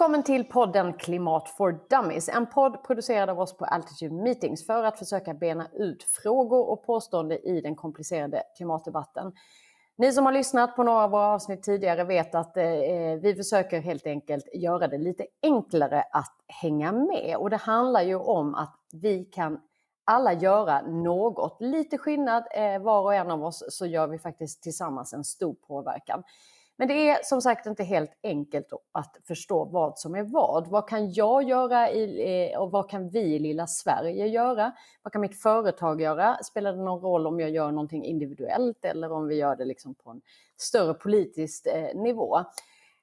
Välkommen till podden Klimat for Dummies. En podd producerad av oss på Altitude Meetings för att försöka bena ut frågor och påståenden i den komplicerade klimatdebatten. Ni som har lyssnat på några av våra avsnitt tidigare vet att eh, vi försöker helt enkelt göra det lite enklare att hänga med. Och det handlar ju om att vi kan alla göra något. Lite skillnad eh, var och en av oss så gör vi faktiskt tillsammans en stor påverkan. Men det är som sagt inte helt enkelt att förstå vad som är vad. Vad kan jag göra i, eh, och vad kan vi i lilla Sverige göra? Vad kan mitt företag göra? Spelar det någon roll om jag gör någonting individuellt eller om vi gör det liksom på en större politisk eh, nivå?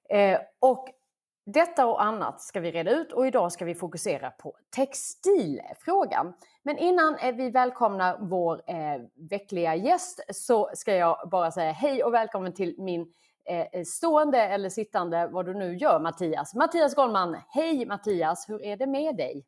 Eh, och detta och annat ska vi reda ut och idag ska vi fokusera på textilfrågan. Men innan vi välkomnar vår eh, veckliga gäst så ska jag bara säga hej och välkommen till min stående eller sittande, vad du nu gör Mattias. Mattias Gollman, hej Mattias, hur är det med dig?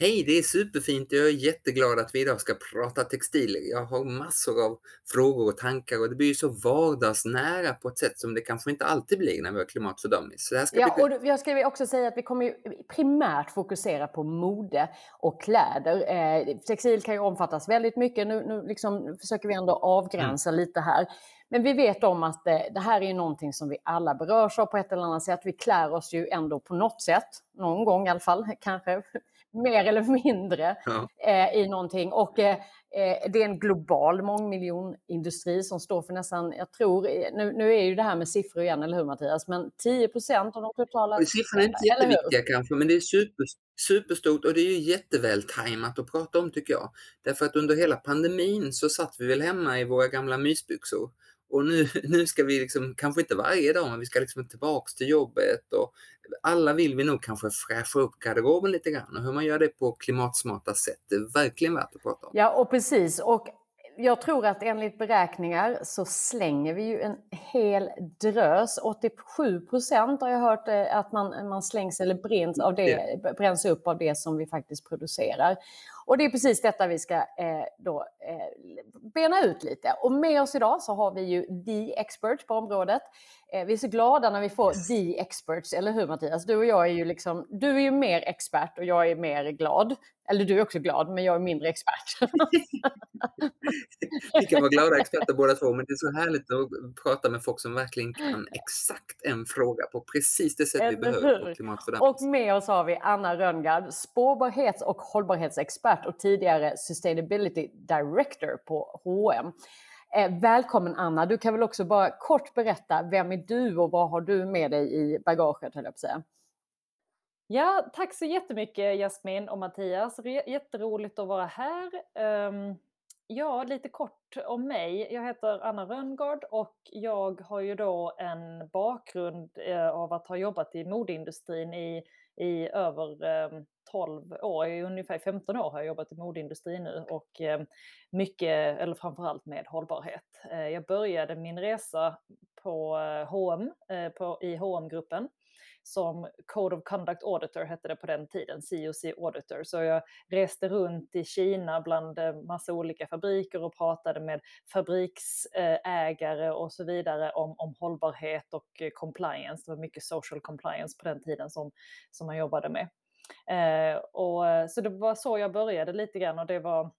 Hej, det är superfint. Jag är jätteglad att vi idag ska prata textilier. Jag har massor av frågor och tankar och det blir ju så vardagsnära på ett sätt som det kanske inte alltid blir när vi har klimat för dummies. ja, bli... och jag ska också säga att vi kommer primärt fokusera på mode och kläder. Eh, textil kan ju omfattas väldigt mycket. Nu, nu liksom försöker vi ändå avgränsa mm. lite här. Men vi vet om att det, eh, det här är någonting som vi alla berörs av på ett eller annat sätt. Vi klär oss ju ändå på något sätt, någon gång i alla fall, kanske mer eller mindre ja. eh, i någonting. Och eh, eh, det är en global mångmiljonindustri som står för nästan, jag tror, eh, nu, nu är ju det här med siffror igen, eller hur Mattias? Men 10 procent av de totala... Siffrorna är inte jätteviktiga kanske, men det är super, superstort och det är ju jätteväl tajmat att prata om tycker jag. Därför att under hela pandemin så satt vi väl hemma i våra gamla mysbyxor och nu, nu ska vi liksom, kanske inte varje dag, men vi ska liksom tillbaks till jobbet och alla vill vi nog kanske fräscha upp garderoben lite grann och hur man gör det på klimatsmarta sätt det är verkligen värt att prata om. Ja, och precis. Och jag tror att enligt beräkningar så slänger vi ju en hel drös. 87 procent har jag hört eh, att man, man slängs eller bränns, av det, bränns upp av det som vi faktiskt producerar. Och det är precis detta vi ska eh, då, eh, bena ut lite. Och med oss idag så har vi ju the expert på området. Eh, vi är så glada när vi får the experts, eller hur Mattias? Du och jag är ju liksom, du är ju mer expert och jag är mer glad. Eller du är också glad, men jag är mindre expert. vi kan vara glada experter båda två, men det är så härligt att prata med folk som verkligen kan exakt en fråga på precis det sätt vi behöver Och med oss har vi Anna Rönngard, spårbarhets och hållbarhetsexpert och tidigare Sustainability Director på H&M. Eh, välkommen Anna, du kan väl också bara kort berätta, vem är du och vad har du med dig i bagaget höll jag på att säga. Ja, tack så jättemycket Jasmin och Mattias. Jätteroligt att vara här. Ehm, ja, lite kort om mig. Jag heter Anna Rönngard och jag har ju då en bakgrund eh, av att ha jobbat i modeindustrin i, i över ehm, 12 år, i ungefär 15 år har jag jobbat i modeindustrin nu och eh, mycket, eller framförallt med hållbarhet. Eh, jag började min resa på H&M, på, i hm gruppen som Code of Conduct Auditor hette det på den tiden, COC Auditor. Så jag reste runt i Kina bland massa olika fabriker och pratade med fabriksägare och så vidare om, om hållbarhet och compliance. Det var mycket social compliance på den tiden som, som man jobbade med. Eh, och, eh, så det var så jag började lite grann och det var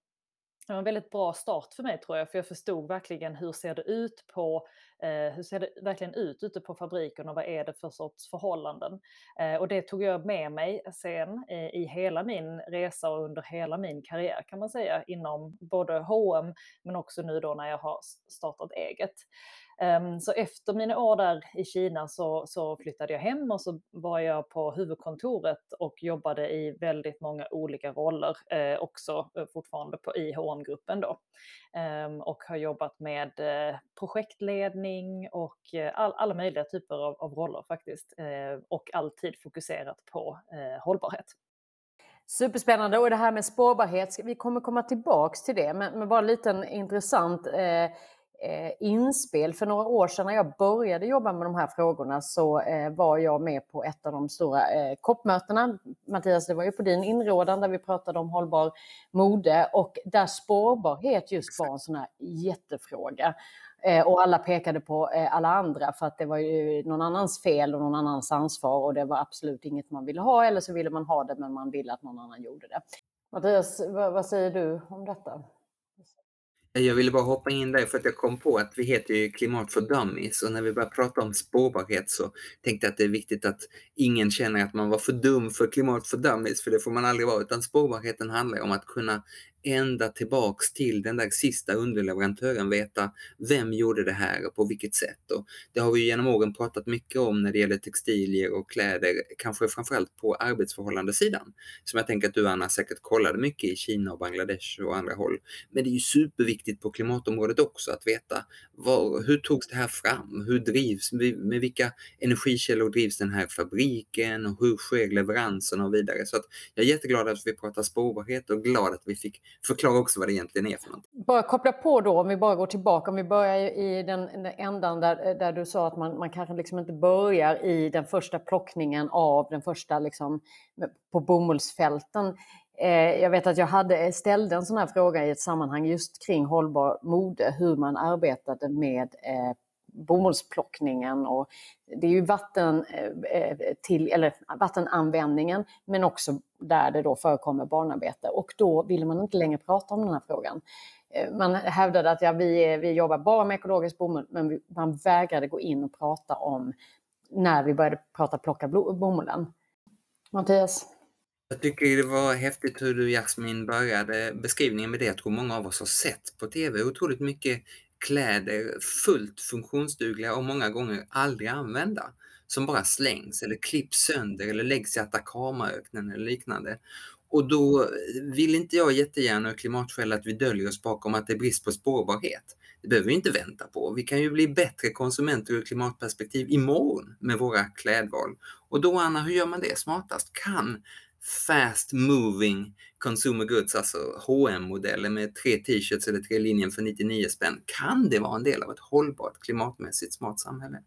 det var en väldigt bra start för mig tror jag, för jag förstod verkligen hur ser det ut på, eh, hur ser det verkligen ut ute på fabriken och vad är det för sorts förhållanden. Eh, och det tog jag med mig sen eh, i hela min resa och under hela min karriär kan man säga inom både H&M men också nu då när jag har startat eget. Ehm, så efter mina år där i Kina så, så, flyttade jag hem och så var jag på huvudkontoret och jobbade i väldigt många olika roller, eh, också eh, fortfarande på IHM gruppen då. Eh, och har jobbat med eh, projektledning och eh, all, alla möjliga typer av, av roller faktiskt. Eh, och alltid fokuserat på eh, hållbarhet. Superspännande och det här med spårbarhet, vi kommer komma tillbaks till det, men, men bara en liten intressant eh, inspel. För några år sedan när jag började jobba med de här frågorna så eh, var jag med på ett av de stora eh, COP-mötena. Mattias, det var ju på din inrådan där vi pratade om hållbar mode och där spårbarhet just var en sån här jättefråga. Eh, och alla pekade på eh, alla andra för att det var ju någon annans fel och någon annans ansvar och det var absolut inget man ville ha eller så ville man ha det men man ville att någon annan gjorde det. Mattias, vad säger du om detta? Eh, jag ville bara hoppa in där för att jag kom på att vi heter ju Klimat för Dummies och när vi började prata om spårbarhet så tänkte jag att det är viktigt att ingen känner att man var för dum för Klimat för Dummies, för det får man aldrig vara, utan spårbarheten handlar om att kunna ända tillbaks till den där sista underleverantören veta vem gjorde det här och på vilket sätt. Och det har vi genom åren pratat mycket om när det gäller textilier och kläder, kanske framförallt på arbetsförhållandesidan. Som jag tänker att du Anna säkert kollade mycket i Kina och Bangladesh och andra håll. Men det är ju superviktigt på klimatområdet också att veta var, hur togs det här fram? Hur drivs, med vilka energikällor drivs den här fabriken och hur sker leveranserna och vidare. Så att jag är jätteglad att vi pratar spårbarhet och glad att vi fick förklara också vad det egentligen är för något. Bara koppla på då, om vi bara går tillbaka, om vi börjar i den, den ändan där, där du sa att man, man kanske liksom inte börjar i den första plockningen av den första liksom, på bomullsfälten. Eh, jag vet att jag hade, ställde en sån här fråga i ett sammanhang just kring hållbar mode, hur man arbetade med eh, bomullsplockningen och det är ju vatten eh, eh, till, eller vattenanvändningen men också där det då förekommer barnarbete och då ville man inte längre prata om den här frågan. Eh, man hävdade att ja, vi, vi jobbar bara med ekologisk bomull men man vägrade gå in och prata om när vi började prata plocka bomullen. Mattias? Jag tycker det var häftigt hur du Jasmin började beskrivningen med det. Jag tror många av oss har sett på TV otroligt mycket kläder fullt funktionsdugliga och många gånger aldrig använda som bara slängs eller klipps sönder eller läggs i Atacamaöknen eller liknande. Och då vill inte jag jättegärna av klimatskäl att vi döljer oss bakom att det är brist på spårbarhet. Det behöver vi inte vänta på. Vi kan ju bli bättre konsumenter ur klimatperspektiv imorgon med våra klädval. Och då Anna, hur gör man det smartast? Kan fast moving consumer goods, alltså hm modeller med tre t-shirts eller tre linjer för 99 spänn. Kan det vara en del av ett hållbart klimatmässigt smart samhälle?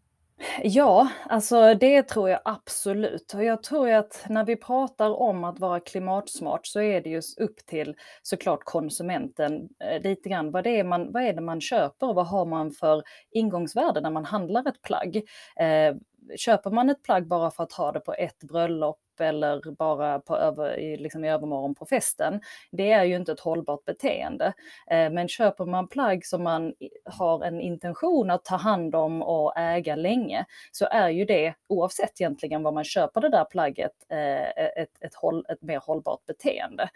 Ja, alltså det tror jag absolut. Och jag tror att när vi pratar om att vara klimatsmart så är det just upp till såklart konsumenten eh, lite grann. Vad, det är man, vad är det man köper och vad har man för ingångsvärde när man handlar ett plagg? Eh, köper man ett plagg bara för att ha det på ett bröllop eller bara på över, i, liksom i övermorgon på festen, det är ju inte ett hållbart beteende. Eh, men köper man plagg som man har en intention att ta hand om och äga länge, så är ju det, oavsett egentligen vad man köper det där plagget, eh, ett, ett, håll, ett mer hållbart beteende.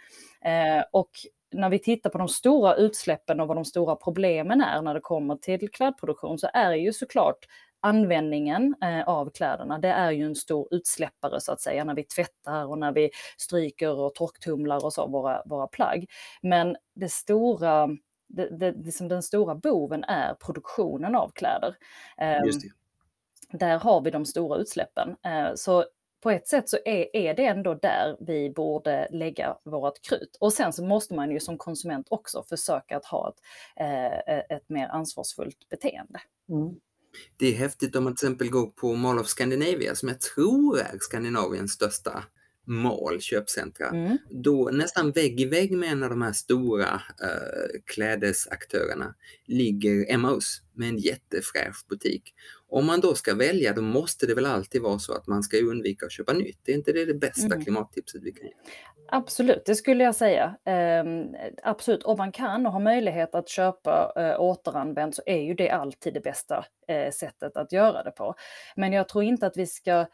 Eh, och när vi tittar på de stora utsläppen och vad de stora problemen är när det kommer till klädproduktion så är ju såklart användningen eh, av kläderna, det är ju en stor utsläppare så att säga när vi tvättar och när vi stryker och torktumlar och så våra, våra plagg. Men det stora, det, det, liksom den stora boven är produktionen av kläder. Eh, där har vi de stora utsläppen. Eh, så på ett sätt så är, är det ändå där vi borde lägga vårt krut. Och sen så måste man ju som konsument också försöka att ha ett, eh, ett mer ansvarsfullt beteende. Mm. Det är häftigt om man till exempel går på Mall of Scandinavia som jag tror är Skandinaviens största mall, köpcentra. Mm. Då nästan vägg i vägg med en av de här stora uh, klädesaktörerna ligger Emmaus med en jättefräsch butik. Om man då ska välja, då måste det väl alltid vara så att man ska undvika att köpa nytt. Är inte det det bästa mm. klimattipset vi kan ge? Absolut, det skulle jag säga. Um, absolut, om man kan och har möjlighet att köpa uh, återanvänt så är ju det alltid det bästa uh, sättet att göra det på. Men jag tror inte att vi ska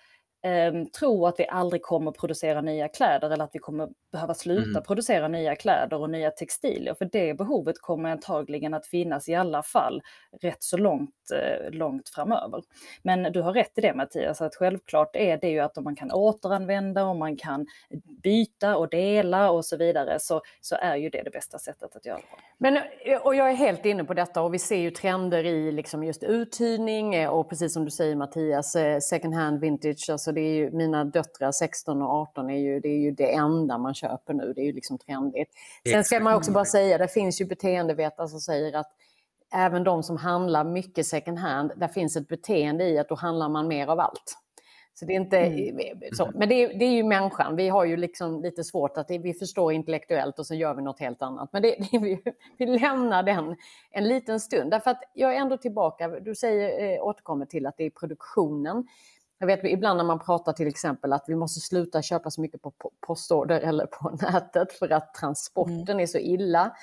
um, tro att vi aldrig kommer producera nya kläder eller att vi kommer behöva sluta mm. producera nya kläder och nya textilier. För det behovet kommer antagligen att finnas i alla fall rätt så långt, uh, långt framöver. Men du har rätt i det Mattias, att självklart är det ju att om man kan återanvända, och man kan byta och dela och så vidare så, så är ju det det bästa sättet att göra det Men, och jag är helt inne på detta och vi ser ju trender i liksom just uthyrning eh, och precis som du säger Mattias, eh, second hand vintage, alltså det är ju, mina döttrar 16 och 18 är ju, det är ju det enda man köper nu, det är ju liksom trendigt. Sen ska man också bara säga, det finns ju beteendevetare som säger att även de som handlar mycket second hand, där finns ett beteende i att då handlar man mer av allt. Så det är inte mm. så. Men det är, det är ju människan. Vi har ju liksom lite svårt att vi förstår intellektuellt och så gör vi något helt annat. Men det, det, vi, vi lämnar den en liten stund. Därför att jag är ändå tillbaka, du säger, eh, återkommer till att det är produktionen. Jag vet ibland när man pratar till exempel att vi måste sluta köpa så mycket på postorder eller på nätet för att transporten mm. är så illa.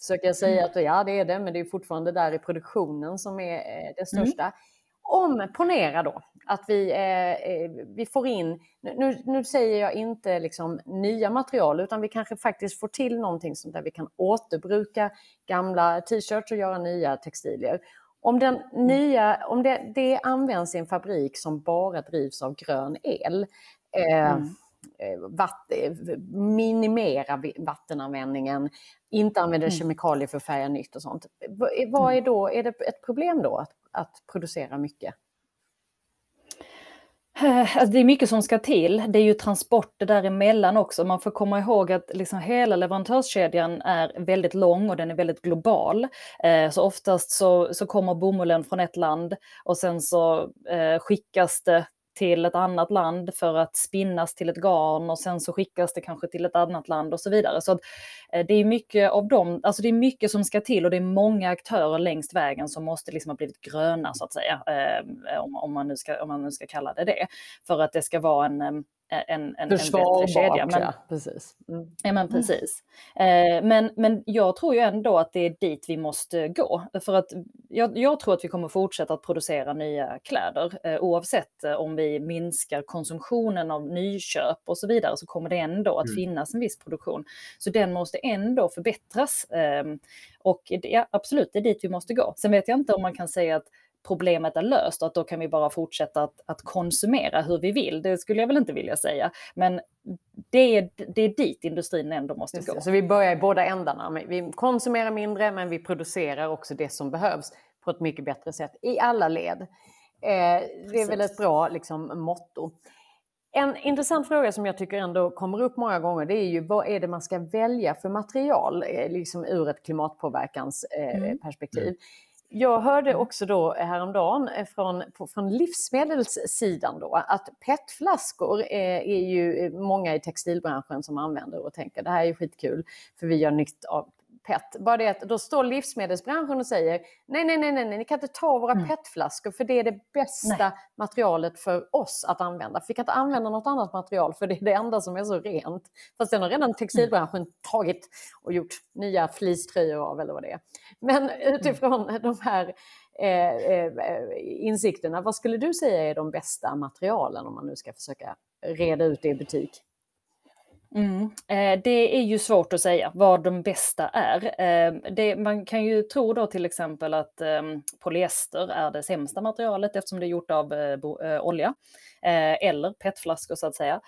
Försöker jag säga mm. att ja, det är det, men det är fortfarande där i produktionen som är eh, det mm. största. Mm. Om, ponera då att vi, eh, eh, vi får in, nu, nu säger jag inte liksom nya material, utan vi kanske faktiskt får till någonting som där vi kan återbruka gamla t-shirts och göra nya textilier. Om, den mm. nya, om det, det används i en fabrik som bara drivs av grön el, eh, mm. Vatt, minimera vattenanvändningen, inte använda mm. kemikalier för att färga nytt och sånt. Vad är, då, är det ett problem då att, att producera mycket? Eh, alltså det är mycket som ska till. Det är ju transporter däremellan också. Man får komma ihåg att liksom hela leverantörskedjan är väldigt lång och den är väldigt global. Eh, så oftast så, så kommer bomullen från ett land och sen så eh, skickas det till ett annat land för att spinnas till ett garn och sen så skickas det kanske till ett annat land och så vidare. Så eh, det är mycket av dem, alltså det är mycket som ska till och det är många aktörer längst vägen som måste liksom ha blivit gröna så att säga, eh, om, om, man nu ska, om man nu ska kalla det det, för att det ska vara en eh, en, en, Försvarbart, en bättre kedja. Men, ja, precis. Mm. Ja, men precis. Eh, men, men jag tror ju ändå att det är dit vi måste gå. För att jag, jag tror att vi kommer fortsätta att producera nya kläder. Eh, oavsett eh, om vi minskar konsumtionen av nyköp och så vidare så kommer det ändå att mm. finnas en viss produktion. Så den måste ändå förbättras. Eh, och det, ja, absolut, det är dit vi måste gå. Sen vet jag inte om man kan säga att problemet är löst och att då kan vi bara fortsätta att, att konsumera hur vi vill. Det skulle jag väl inte vilja säga. Men det är, det är dit industrin ändå måste gå. Så vi börjar i båda ändarna. Vi konsumerar mindre men vi producerar också det som behövs på ett mycket bättre sätt i alla led. Eh, det är väl ett bra liksom, motto. En intressant fråga som jag tycker ändå kommer upp många gånger det är ju vad är det man ska välja för material eh, liksom ur ett klimatpåverkansperspektiv. Eh, mm. Jag hörde mm. också då häromdagen eh, från, från livsmedelssidan då att petflaskor är, är ju många i textilbranschen som använder och tänker det här är skitkul för vi gör nytt av PET. Bara det att då står livsmedelsbranschen och säger nej, nej, nej, nej, ni kan inte ta våra mm. PET-flaskor för det är det bästa nej. materialet för oss att använda. För vi kan inte använda något annat material för det är det enda som är så rent. Fast den har redan textilbranschen mm. tagit och gjort nya fleecetröjor av eller vad det är. Men utifrån mm. de här eh, eh, insikterna, vad skulle du säga är de bästa materialen om man nu ska försöka reda ut det i butik? Mm. Eh, det är ju svårt att säga vad de bästa är. Eh, det, man kan ju tro då till exempel att eh, polyester är det sämsta materialet eftersom det är gjort av eh, eh, olja. Eller petflaskor så att säga,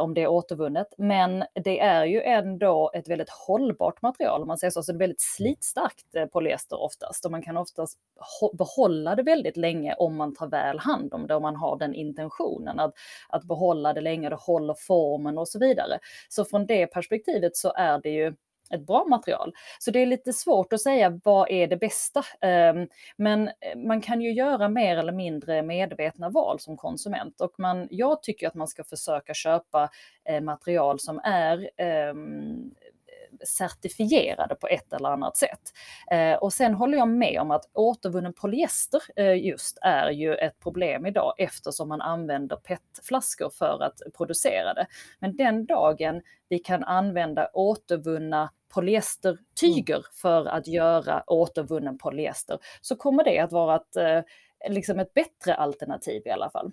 om det är återvunnet. Men det är ju ändå ett väldigt hållbart material om man säger så. Så det är väldigt slitstarkt polyester oftast och man kan oftast behålla det väldigt länge om man tar väl hand om det, om man har den intentionen att, att behålla det länge, det håller formen och så vidare. Så från det perspektivet så är det ju ett bra material. Så det är lite svårt att säga vad är det bästa. Ehm, men eh, man kan ju göra mer eller mindre medvetna val som konsument och man, jag tycker att man ska försöka köpa eh, material som är ehm, certifierade på ett eller annat sätt. Eh, och sen håller jag med om att återvunnen polyester eh, just är ju ett problem idag eftersom man använder PET-flaskor för att producera det. Men den dagen vi kan använda återvunna polyestertyger mm. för att göra återvunnen polyester så kommer det att vara ett, eh, liksom ett bättre alternativ i alla fall.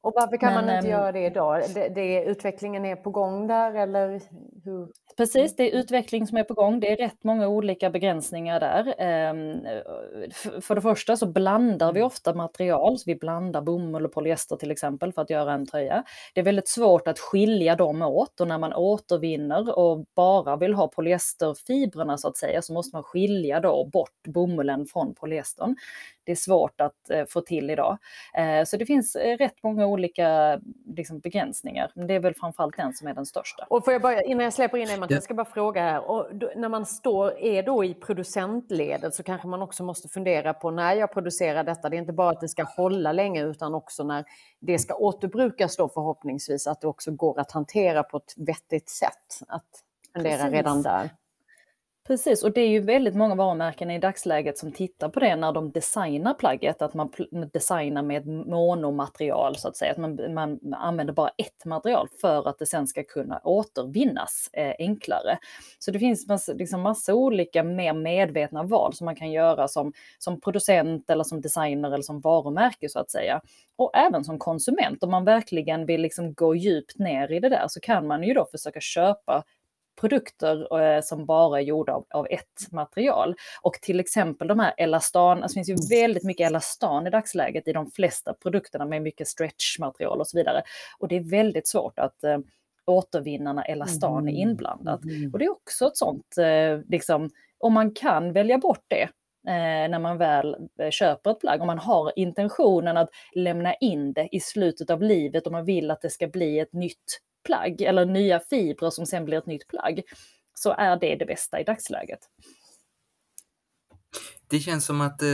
Och varför kan Men, man inte äm... göra det idag? Det, det, utvecklingen är på gång där eller hur? Precis, det är utveckling som är på gång. Det är rätt många olika begränsningar där. Ehm, för det första så blandar vi mm. ofta material, så vi blandar bomull och polyester till exempel för att göra en tröja. Det är väldigt svårt att skilja dem åt och när man återvinner och bara vill ha polyesterfibrerna så att säga så måste man skilja då bort bomullen från polyestern. Det är svårt att eh, få till idag. Eh, så det finns eh, rätt många olika liksom, begränsningar. Men det är väl framförallt den som är den största. Och får jag bara, innan jag släpper in Emma, jag ska bara fråga här. Och då, när man står, är då i producentledet så kanske man också måste fundera på när jag producerar detta. Det är inte bara att det ska hålla länge utan också när det ska återbrukas då förhoppningsvis att det också går att hantera på ett vettigt sätt. Att fundera Precis. redan där. Precis, och det är ju väldigt många varumärken i dagsläget som tittar på det när de designar plagget, att man designar med monomaterial så att säga, att man, man använder bara ett material för att det sen ska kunna återvinnas eh, enklare. Så det finns massa, liksom massa olika mer medvetna val som man kan göra som, som producent eller som designer eller som varumärke så att säga. Och även som konsument, om man verkligen vill liksom gå djupt ner i det där så kan man ju då försöka köpa produkter eh, som bara är gjorda av, av, ett material. Och till exempel de här elastan, alltså det finns ju väldigt mycket elastan i dagsläget i de flesta produkterna med mycket stretchmaterial och så vidare. Och det är väldigt svårt att eh, återvinna när elastan är mm. inblandat. Mm. Och det är också ett sånt, eh, liksom, om man kan välja bort det, Eh, när man väl eh, köper ett plagg. Om man har intentionen att lämna in det i slutet av livet och man vill att det ska bli ett nytt plagg eller nya fibrer som sen blir ett nytt plagg så är det det bästa i dagsläget. Det känns som att eh,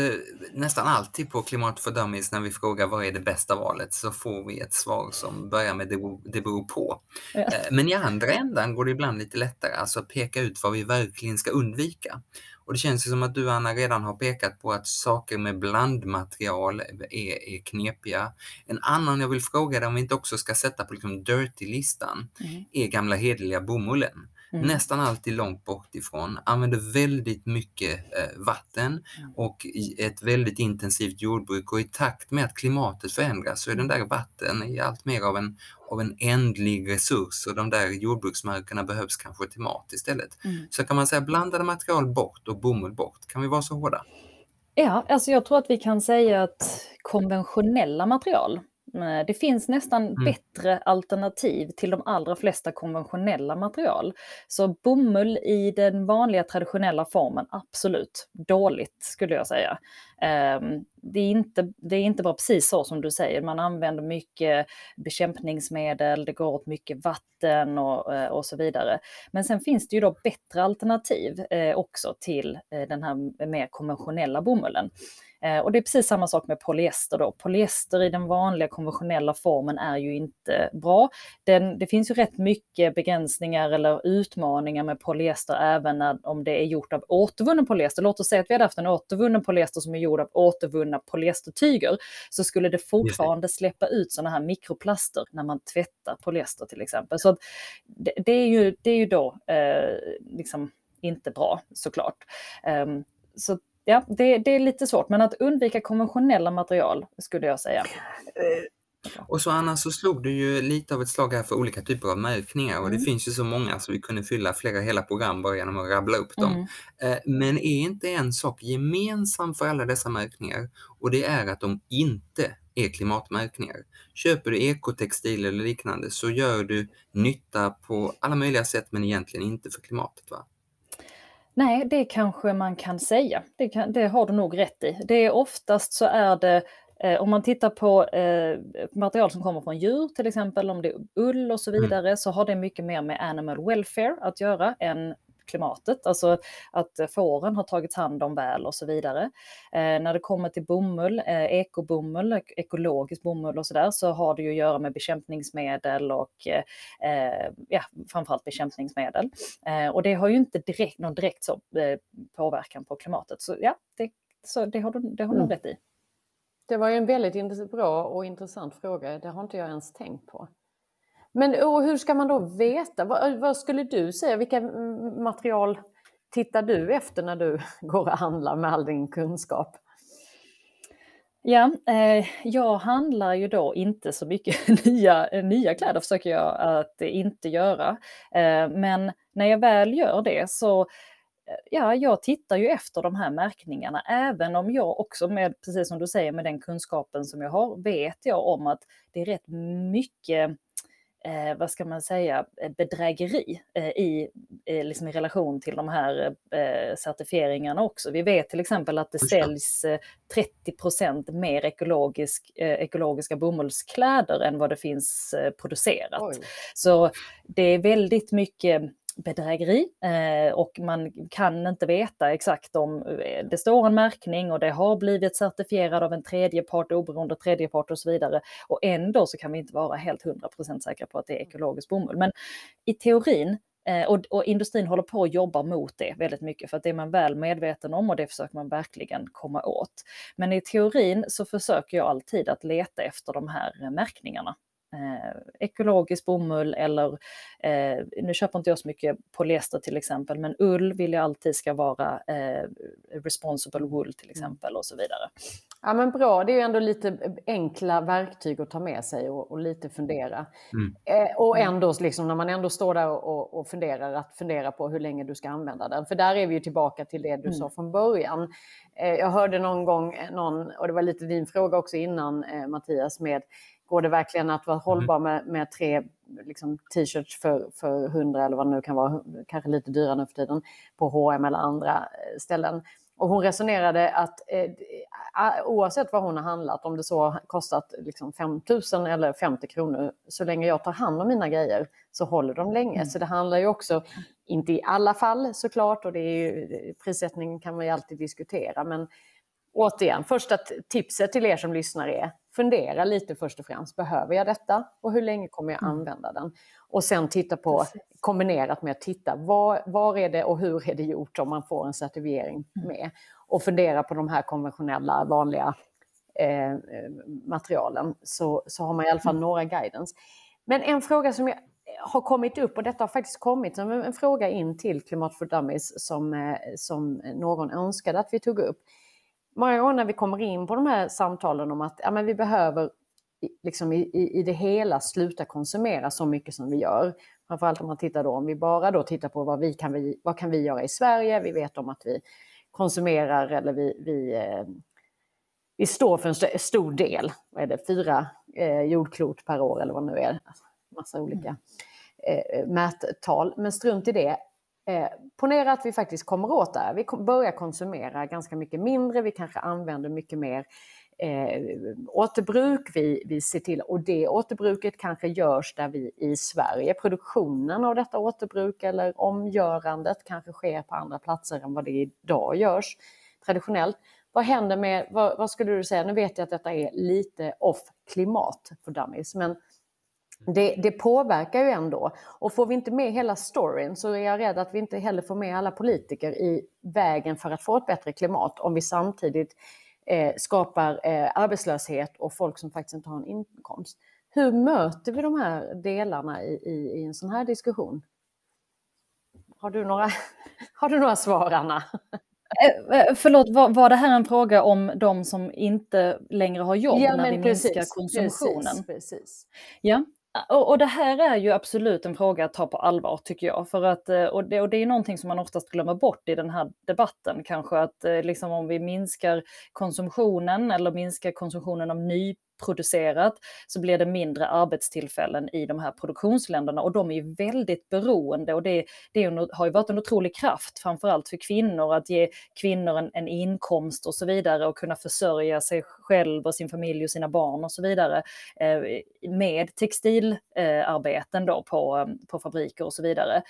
nästan alltid på Klimat för Dummies när vi frågar vad är det bästa valet så får vi ett svar som börjar med det, det beror på. Ja. Eh, men i andra ändan går det ibland lite lättare, alltså peka ut vad vi verkligen ska undvika. Och det känns som att du Anna redan har pekat på att saker med blandmaterial är, är knepiga. En annan jag vill fråga dig om vi inte också ska sätta på liksom dirty-listan mm. är gamla hederliga bomullen. Mm. Nästan alltid långt bort ifrån, använder väldigt mycket eh, vatten mm. och ett väldigt intensivt jordbruk och i takt med att klimatet förändras så är den där vatten allt mer av en, av en ändlig resurs och de där jordbruksmarkerna behövs kanske till mat istället. Mm. Så kan man säga blandade material bort och bomull bort. Kan vi vara så hårda? Ja, alltså jag tror att vi kan säga att konventionella material det finns nästan mm. bättre alternativ till de allra flesta konventionella material. Så bomull i den vanliga traditionella formen, absolut dåligt skulle jag säga. Ehm, det är, inte, det är inte bara precis så som du säger, man använder mycket bekämpningsmedel, det går åt mycket vatten och, eh, och så vidare. Men sen finns det ju då bättre alternativ eh, också till den här mer konventionella bomullen. Eh, och det är precis samma sak med polyester då. Polyester i den vanliga konventionella formen är ju inte bra. Den, det finns ju rätt mycket begränsningar eller utmaningar med polyester även när, om det är gjort av återvunnen polyester. Låt oss säga att vi hade haft en återvunnen polyester som är gjord av återvunna polyestertyger så skulle det fortfarande släppa ut sådana här mikroplaster när man tvättar polyester till exempel. Så det, det, är, ju, det är ju då eh, liksom inte bra såklart. Um, så ja, det, det, är lite svårt, men att undvika konventionella material skulle jag säga. Och så Anna, så slog du ju lite av ett slag här för olika typer av märkningar och mm. det finns ju så många så vi kunde fylla flera hela program bara genom att rabbla upp dem. Mm. Eh, men är inte en sak gemensam för alla dessa märkningar och det är att de inte är klimatmärkningar. Köper du ekotextil eller liknande så gör du nytta på alla möjliga sätt men egentligen inte för klimatet. va? Nej, det kanske man kan säga. Det, kan, det har du nog rätt i. Det är oftast så är det eh, om man tittar på eh, material som kommer från djur, till exempel om det är ull och så mm. vidare, mm. så har det mycket mer med animal welfare att göra än klimatet, alltså att fåren har tagits hand om väl och så vidare. Eh, när det kommer till bomull, eh, ekobomull, ekologisk bomull och så där, så har det ju att göra med bekämpningsmedel och eh, ja, framförallt bekämpningsmedel. Och det har ju inte direkt, någon direkt så, påverkan på klimatet. Så ja, det, så det har du, det har du mm. rätt i. Det var ju en väldigt bra och intressant fråga. Det har inte jag ens tänkt på. Men hur ska man då veta? Vad, vad, skulle du säga? Vilka material tittar du efter när du går och handlar med all din kunskap? Ja, eh, jag handlar ju då inte så mycket nya, nya kläder, försöker jag att inte göra. Eh, men när jag väl gör det så eh, ja, jag tittar ju efter de här märkningarna, även om jag också med, precis som du säger, med den kunskapen som jag har, vet jag om att det är rätt mycket eh, vad ska man säga, bedrägeri eh, i, eh, liksom i relation till de här eh, certifieringarna också. Vi vet till exempel att det säljs 30% mer ekologisk, ekologiska bomullskläder än vad det finns producerat. Oj. Så det är väldigt mycket bedrägeri eh, och man kan inte veta exakt om eh, det står en märkning och det har blivit certifierad av en tredje part, oberoende tredje part och så vidare. Och ändå så kan vi inte vara helt 100% säkra på att det är ekologisk bomull. Men i teorin eh, och, och, industrin håller på att jobba mot det väldigt mycket för att det är man väl medveten om och det försöker man verkligen komma åt. Men i teorin så försöker jag alltid att leta efter de här märkningarna eh, ekologisk bomull eller, eh, nu köper inte jag så mycket polyester till exempel, men ull vill jag alltid ska vara eh, responsible wool till mm. exempel och så vidare. Ja men bra, det är ju ändå lite enkla verktyg att ta med sig och, och lite fundera. Mm. Eh, och mm. ändå, liksom, när man ändå står där och, och, funderar, att fundera på hur länge du ska använda den. För där är vi ju tillbaka till det du mm. sa från början. Eh, jag hörde någon gång, någon, och det var lite din fråga också innan eh, Mattias, med Går det verkligen att vara mm. hållbar med, med tre liksom, t-shirts för, för 100 eller vad det nu kan vara, kanske lite dyrare nu för tiden, på H&M eller andra eh, ställen. Och hon resonerade att eh, oavsett vad hon har handlat, om det så har kostat liksom 5 000 eller 50 kronor, så länge jag tar hand om mina grejer så håller de länge. Mm. Så det handlar ju också, inte i alla fall såklart, och det är ju, prissättning kan man ju alltid diskutera, men återigen, första tipset till er som lyssnar är fundera lite först och främst. Behöver jag detta? Och hur länge kommer jag mm. använda den? Och sen titta på, Precis. kombinerat med att titta, var, var är det och hur är det gjort om man får en certifiering mm. med? Och fundera på de här konventionella, vanliga eh, materialen. Så, så har man i alla fall mm. några guidance. Men en fråga som jag har kommit upp, och detta har faktiskt kommit som en fråga in till Klimat for Dummies som, eh, som någon önskade att vi tog upp många gånger när vi kommer in på de här samtalen om att ja, men vi behöver liksom i, i, i det hela sluta konsumera så mycket som vi gör. Framförallt om man tittar då, om vi bara då tittar på vad, vi kan, vi, vad kan vi göra i Sverige. Vi vet om att vi konsumerar eller vi, vi, eh, vi står för en stor del, vad är det, fyra eh, jordklot per år eller vad det nu är. Massa olika eh, mättal. Men strunt i det. Eh, ponera att vi faktiskt kommer åt det här. Vi börjar konsumera ganska mycket mindre, vi kanske använder mycket mer eh, återbruk, vi, vi ser till, och det återbruket kanske görs där vi i Sverige, produktionen av detta återbruk eller omgörandet kanske sker på andra platser än vad det idag görs traditionellt. Vad händer med, vad, vad skulle du säga, nu vet jag att detta är lite off klimat för dummies, men det, det, påverkar ju ändå. Och får vi inte med hela storyn så är jag rädd att vi inte heller får med alla politiker i vägen för att få ett bättre klimat om vi samtidigt eh, skapar eh, arbetslöshet och folk som faktiskt inte har en inkomst. Hur möter vi de här delarna i, i, i en sån här diskussion? Har du några, har du några svar, Anna? Eh, eh, förlåt, var, var det här en fråga om de som inte längre har jobb ja, när vi precis, minskar konsumtionen? Precis, precis. Ja, och, och, det här är ju absolut en fråga att ta på allvar tycker jag. För att, eh, och, det, och det är någonting som man oftast glömmer bort i den här debatten kanske. Att eh, liksom om vi minskar konsumtionen eller minskar konsumtionen av ny producerat så blir det mindre arbetstillfällen i de här produktionsländerna och de är ju väldigt beroende och det, det har ju varit en otrolig kraft framförallt för kvinnor att ge kvinnor en, en inkomst och så vidare och kunna försörja sig själv och sin familj och sina barn och så vidare eh, med textilarbeten då på, på fabriker och så vidare.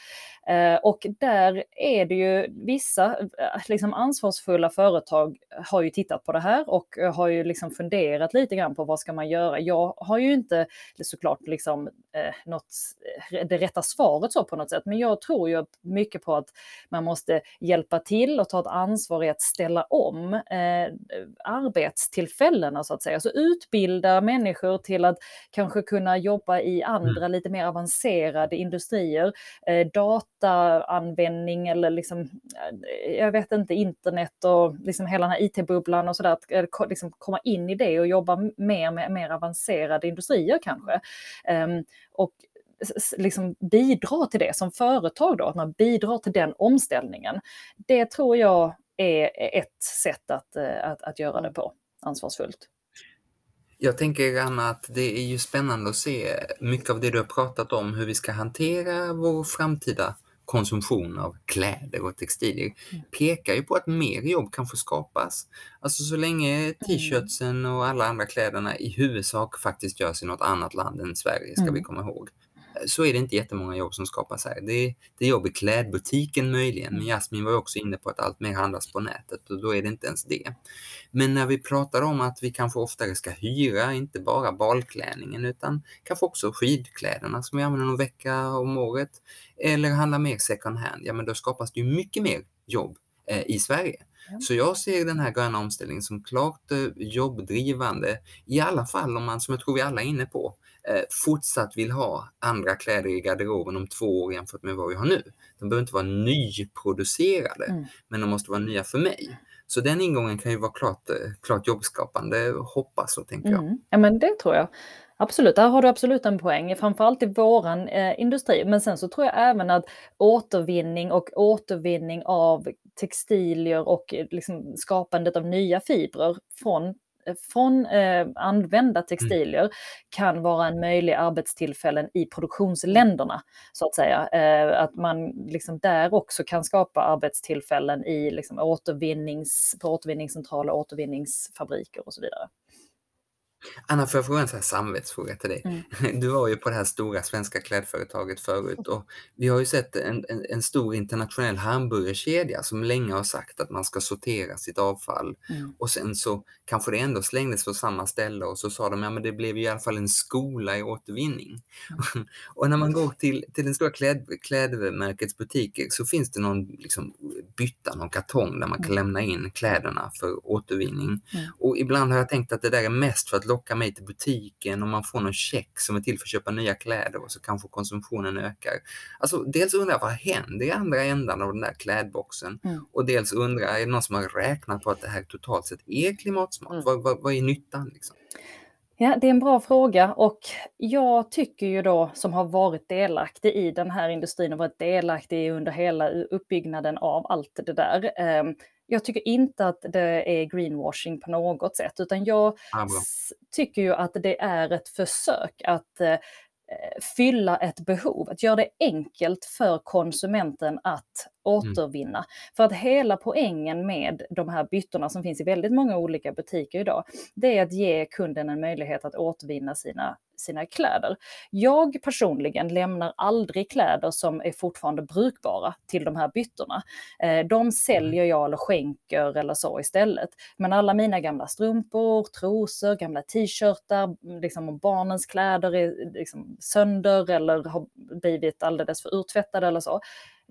Eh, och där är det ju vissa eh, liksom ansvarsfulla företag har ju tittat på det här och har ju liksom funderat lite grann på vad ska man göra? Jag har ju inte såklart liksom, eh, något, eh, det rätta svaret så på något sätt, men jag tror ju mycket på att man måste hjälpa till och ta ett ansvar i att ställa om eh, arbetstillfällena så att säga. Så utbilda människor till att kanske kunna jobba i andra mm. lite mer avancerade industrier, eh, dataanvändning eller liksom, eh, jag vet inte, internet och liksom hela den här IT-bubblan och sådär, att eh, liksom komma in i det och jobba mer med mer avancerade industrier kanske. Um, och liksom bidra till det som företag då, att man bidrar till den omställningen. Det tror jag är ett sätt att, eh, att, att göra det på ansvarsfullt. Jag tänker Anna att det är ju spännande att se mycket av det du har pratat om, hur vi ska hantera vår framtida konsumtion av kläder och textilier mm. pekar ju på att mer jobb kan få skapas. Alltså så länge mm. t-shirtsen och alla andra kläderna i huvudsak faktiskt görs i något annat land än Sverige, ska mm. vi komma ihåg så är det inte jättemånga jobb som skapas här. Det är, det är jobb i klädbutiken möjligen, men Jasmin var också inne på att allt mer handlas på nätet och då är det inte ens det. Men när vi pratar om att vi kanske oftare ska hyra, inte bara balklänningen utan kanske också skidkläderna som vi använder någon vecka om året, eller handla mer second hand, ja men då skapas det ju mycket mer jobb eh, i Sverige. Så jag ser den här gröna omställningen som klart eh, jobbdrivande, i alla fall om man, som jag tror vi alla är inne på, fortsatt vill ha andra kläder i garderoben om två år jämfört med vad vi har nu. De behöver inte vara nyproducerade, mm. men de måste vara nya för mig. Så den ingången kan ju vara klart, eh, klart jobbskapande, hoppas och tänker jag. Mm. Ja men det tror jag. Absolut, där har du absolut en poäng, framförallt i våran eh, industri. Men sen så tror jag även att återvinning och återvinning av textilier och eh, liksom skapandet av nya fibrer från från eh, använda mm. textilier mm. kan vara en möjlig arbetstillfällen i produktionsländerna. Så att säga. Eh, att man liksom där också kan skapa arbetstillfällen i liksom, återvinnings, på återvinningscentraler, återvinningsfabriker och så vidare. Anna, får jag fråga en sån här samvetsfråga till dig? Mm. Du var ju på det här stora svenska klädföretaget förut och vi har ju sett en, en, en stor internationell hamburgerkedja som länge har sagt att man ska sortera sitt avfall mm. och sen så kanske det ändå slängdes på samma ställe och så sa de, ja men det blev i alla fall en skola i återvinning. Mm. och när man går till, till den stora kläd, klädmärkets butiker så finns det någon liksom, bytta, någon kartong där man kan mm. lämna in kläderna för återvinning. Mm. Och ibland har jag tänkt att det där är mest för att locka mig till butiken och man får någon check som är till för att köpa nya kläder och så kanske konsumtionen ökar. Alltså dels undrar jag vad händer i andra ändan av den där klädboxen? Mm. Och dels undrar jag, är det någon som har räknat på att det här totalt sett är klimatsmart? Mm. Vad, vad, vad, är nyttan? Liksom? Ja, det är en bra fråga och jag tycker ju då som har varit delaktig i den här industrin och varit delaktig under hela uppbyggnaden av allt det där. Jag tycker inte att det är greenwashing på något sätt, utan jag ja, tycker ju att det är ett försök att eh, fylla ett behov, att göra det enkelt för konsumenten att. Återvinna. Mm. För att hela poängen med de här byttorna som finns i väldigt många olika butiker idag, det är att ge kunden en möjlighet att återvinna sina, sina kläder. Jag personligen lämnar aldrig kläder som är fortfarande brukbara till de här byttorna. Eh, de mm. säljer jag eller skänker eller så istället. Men alla mina gamla strumpor, trosor, gamla t-shirtar, liksom om barnens kläder är liksom sönder eller har blivit alldeles för urtvättade eller så,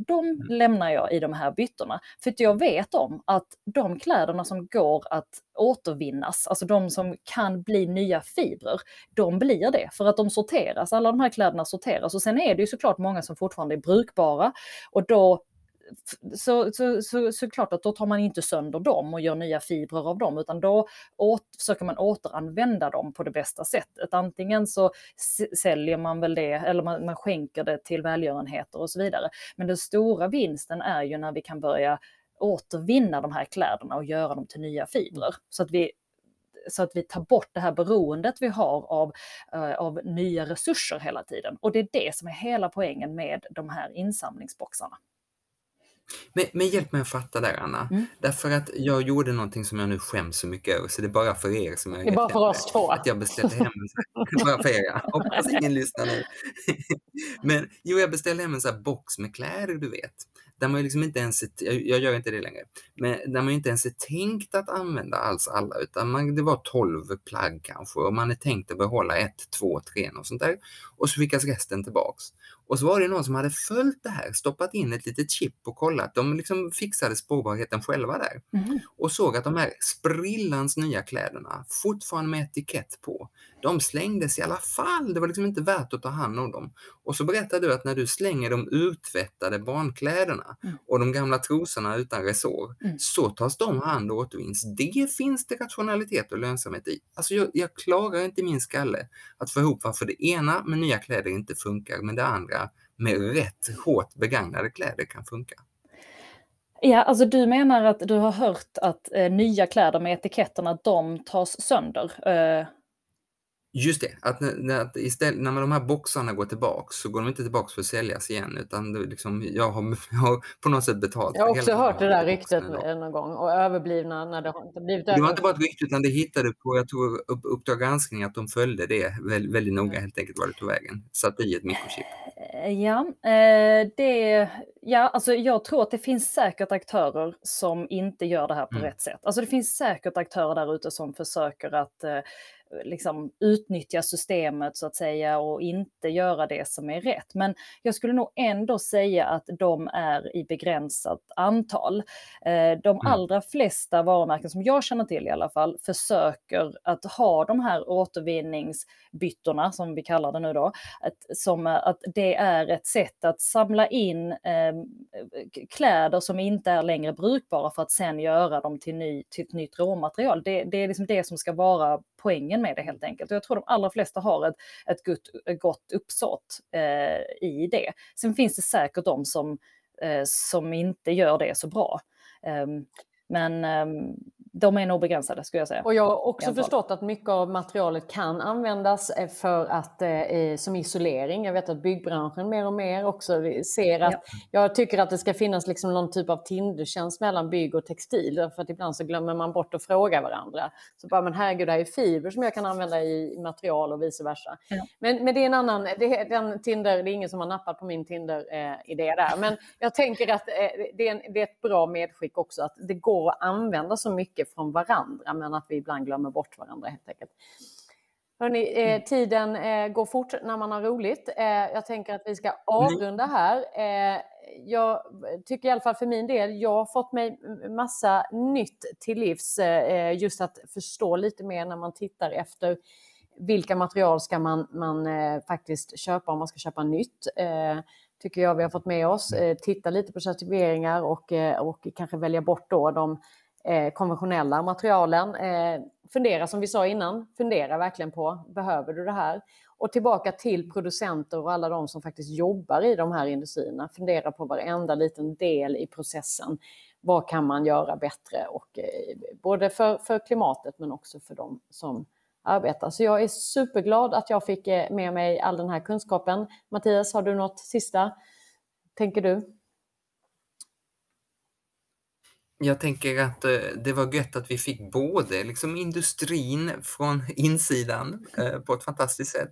de mm. lämnar jag i de här byttorna. För jag vet om att de kläderna som går att återvinnas, alltså de som kan bli nya fibrer, de blir det för att de sorteras. Alla de här kläderna sorteras och sen är det ju såklart många som fortfarande är brukbara och då så, så, så, så klart att då tar man inte sönder dem och gör nya fibrer av dem, utan då åt, försöker man återanvända dem på det bästa sättet. Antingen så säljer man väl det, eller man, man skänker det till välgörenheter och så vidare. Men den stora vinsten är ju när vi kan börja återvinna de här kläderna och göra dem till nya fibrer. Så att vi så att vi tar bort det här beroendet vi har av, uh, av nya resurser hela tiden. Och det är det som är hela poängen med de här insamlingsboxarna. Men, men hjälp mig att fatta där Anna. Mm. Därför att jag gjorde någonting som jag nu skäms så mycket över, så det är bara för er som jag Det är bara för oss två. Att jag beställde hem en bara för er. Hoppas ingen lyssnar nu. men jo, jag beställde hem en sån här box med kläder, du vet där man liksom inte ens, jag gör inte det längre, men där man inte ens är tänkt att använda alls alla, utan man, det var 12 plagg kanske och man är tänkt att behålla ett, två, tre och sånt där. Och så skickas resten tillbaks. Och så var det någon som hade följt det här, stoppat in ett litet chip och kollat. De liksom fixade spårbarheten själva där. Mm. Och såg att de här sprillans nya kläderna, fortfarande med etikett på, de slängdes i alla fall. Det var liksom inte värt att ta hand om dem. Och så berättade du att när du slänger de urtvättade barnkläderna mm. och de gamla trosorna utan resår, mm. så tas de hand och återvinns. Det finns det rationalitet och lönsamhet i. Alltså jag, jag klarar inte i min skalle att få ihop varför det ena med nya kläder inte funkar, men det andra med rätt hårt begagnade kläder kan funka. Ja, alltså du menar att du har hört att eh, nya kläder med etiketterna, de tas sönder? Eh, Just det, att, när, istället, när de här boxarna går tillbaks så går de inte tillbaks för att säljas igen utan liksom, jag, har, jag har på något sätt betalt. Jag har också hört det där ryktet någon gång och överblivna när det har blivit Det var inte bara ett rykte utan det hittade på, jag tror, Uppdrag granskning att de följde det väldigt, väldigt noga helt enkelt var det tog vägen. Satte i ett mikrochip. Eh, ja, eh, det, ja, alltså jag tror att det finns säkert aktörer som inte gör det här på mm. rätt sätt. Alltså det finns säkert aktörer där ute som försöker att eh, liksom utnyttja systemet så att säga och inte göra det som är rätt. Men jag skulle nog ändå säga att de är i begränsat antal. Eh, de mm. allra flesta varumärken som jag känner till i alla fall försöker att ha de här återvinningsbyttorna som vi kallar det nu då, att, som att det är ett sätt att samla in eh, kläder som inte är längre brukbara för att sen göra dem till, ny, till ett nytt råmaterial. Det, det är liksom det som ska vara poängen med det helt enkelt. Och jag tror de allra flesta har ett, ett, gott, ett gott uppsåt eh, i det. Sen finns det säkert de som, eh, som inte gör det så bra. Um, men um, de är nog begränsade skulle jag säga. Och jag har också förstått att mycket av materialet kan användas eh, för att, eh, som isolering. Jag vet att byggbranschen mer och mer också ser att ja. jag tycker att det ska finnas liksom någon typ av Tindertjänst mellan bygg och textil. För att ibland så glömmer man bort att fråga varandra. Så bara, men herregud, det här är fiber som jag kan använda i material och vice versa. Ja. Men, men det är en annan, det, den Tinder, det är ingen som har nappat på min Tinder-idé eh, där. Men jag tänker att eh, det, är en, det är ett bra medskick också att det går att använda så mycket från varandra, men att vi ibland glömmer bort varandra helt enkelt. Hörrni, eh, mm. tiden eh, går fort när man har roligt. Eh, jag tänker att vi ska avrunda här. Eh, jag tycker i alla fall för min del, jag har fått mig massa nytt till livs. Eh, just att förstå lite mer när man tittar efter vilka material ska man, man eh, faktiskt köpa om man ska köpa nytt tycker jag vi har fått med oss. titta lite på certifieringar och, och kanske välja bort då de eh, konventionella materialen. Eh, fundera som vi sa innan, fundera verkligen på, behöver du det här? Och tillbaka till producenter och alla de som faktiskt jobbar i de här industrierna. Fundera på varenda liten del i processen. Vad kan man göra bättre? Och, eh, både för, för klimatet men också för de som arbetar. Så jag är superglad att jag fick eh, med mig all den här kunskapen. Mattias, har du något sista, tänker du? Jag tänker att eh, det var gött att vi fick både liksom industrin från insidan eh, på ett fantastiskt sätt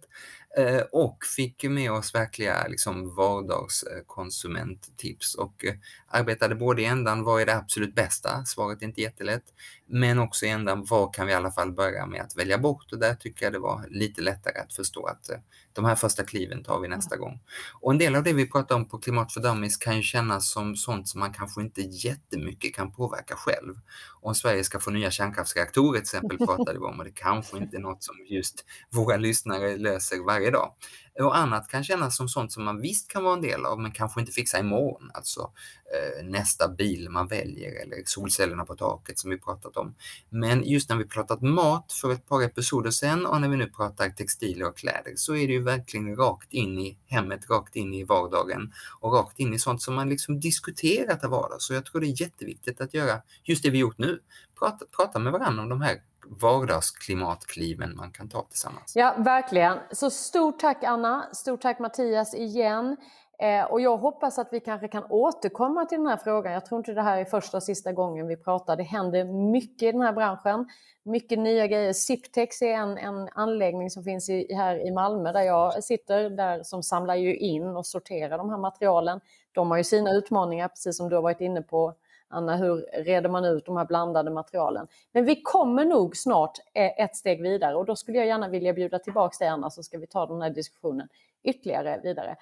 och fick med oss verkliga liksom, vardagskonsumenttips. Och arbetade både i ändan vad är det absolut bästa, svaret är inte jättelätt, men också i ändan vad kan vi i alla fall börja med att välja bort? Och där tycker jag det var lite lättare att förstå att de här första kliven tar vi nästa gång. Och en del av det vi pratar om på Klimat för Dummies kan ju kännas som sånt som man kanske inte jättemycket kan påverka själv. Om Sverige ska få nya kärnkraftsreaktorer till exempel pratade vi om och det kanske inte är något som just våra lyssnare löser varje dag. Och annat kan kännas som sånt som man visst kan vara en del av men kanske inte fixa imorgon. Alltså eh, nästa bil man väljer eller solcellerna på taket som vi pratat om. Men just när vi pratat mat för ett par episoder sedan och när vi nu pratar textilier och kläder så är det ju verkligen rakt in i hemmet, rakt in i vardagen och rakt in i sånt som man liksom diskuterar till vardags. Så jag tror det är jätteviktigt att göra just det vi gjort nu. Prata, prata med varandra om de här vardagsklimatkliven man kan ta tillsammans. Ja, verkligen. Så stort tack Anna, stort tack Mattias igen. Eh, och jag hoppas att vi kanske kan återkomma till den här frågan. Jag tror inte det här är första och sista gången vi pratar. Det händer mycket i den här branschen. Mycket nya grejer. Siptex är en, en anläggning som finns i, här i Malmö där jag sitter, där som samlar ju in och sorterar de här materialen. De har ju sina utmaningar, precis som du har varit inne på Anna, hur reder man ut de här blandade materialen? Men vi kommer nog snart eh, ett steg vidare och då skulle jag gärna vilja bjuda tillbaka dig Anna så ska vi ta den här diskussionen ytterligare vidare.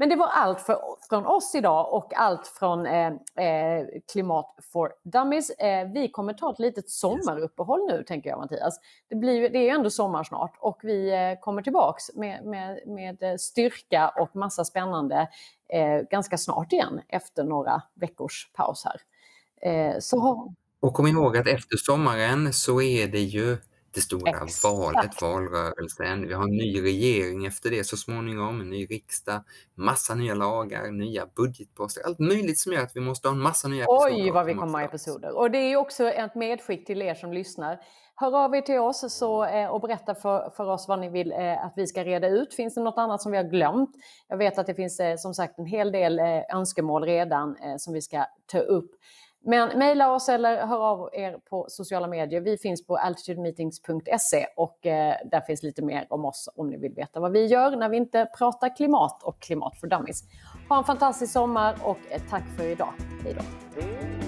Men det var allt för, från oss idag och allt från eh, eh, Klimat for Dummies. Eh, vi kommer ta ett litet sommaruppehåll nu, tänker jag Mattias. Det, blir, det är ju ändå sommar snart och vi eh, kommer tillbaks med, med, med eh, styrka och massa spännande eh, ganska snart igen efter några veckors paus här. Eh, så... Och kom ihåg att efter sommaren så är det ju det stora Exakt. valet, valrörelsen. Vi har en ny regering efter det så småningom, en ny riksdag, massa nya lagar, nya budgetposter, allt möjligt som gör att vi måste ha en massa nya episoder. Oj, vad vi kommer ha episoder! Och det är också ett medskick till er som lyssnar. hör av er till oss så, eh, och berätta för, för oss vad ni vill eh, att vi ska reda ut. Finns det något annat som vi har glömt? Jag vet att det finns som sagt en hel del önskemål redan som vi ska ta upp. Men mejla oss eller hör av er på sociala medier. Vi finns på altitudemeetings.se och eh, där finns lite mer om oss om ni vill veta vad vi gör när vi inte pratar klimat och klimat för dummies. Ha en fantastisk sommar och eh, tack för idag. Hej då!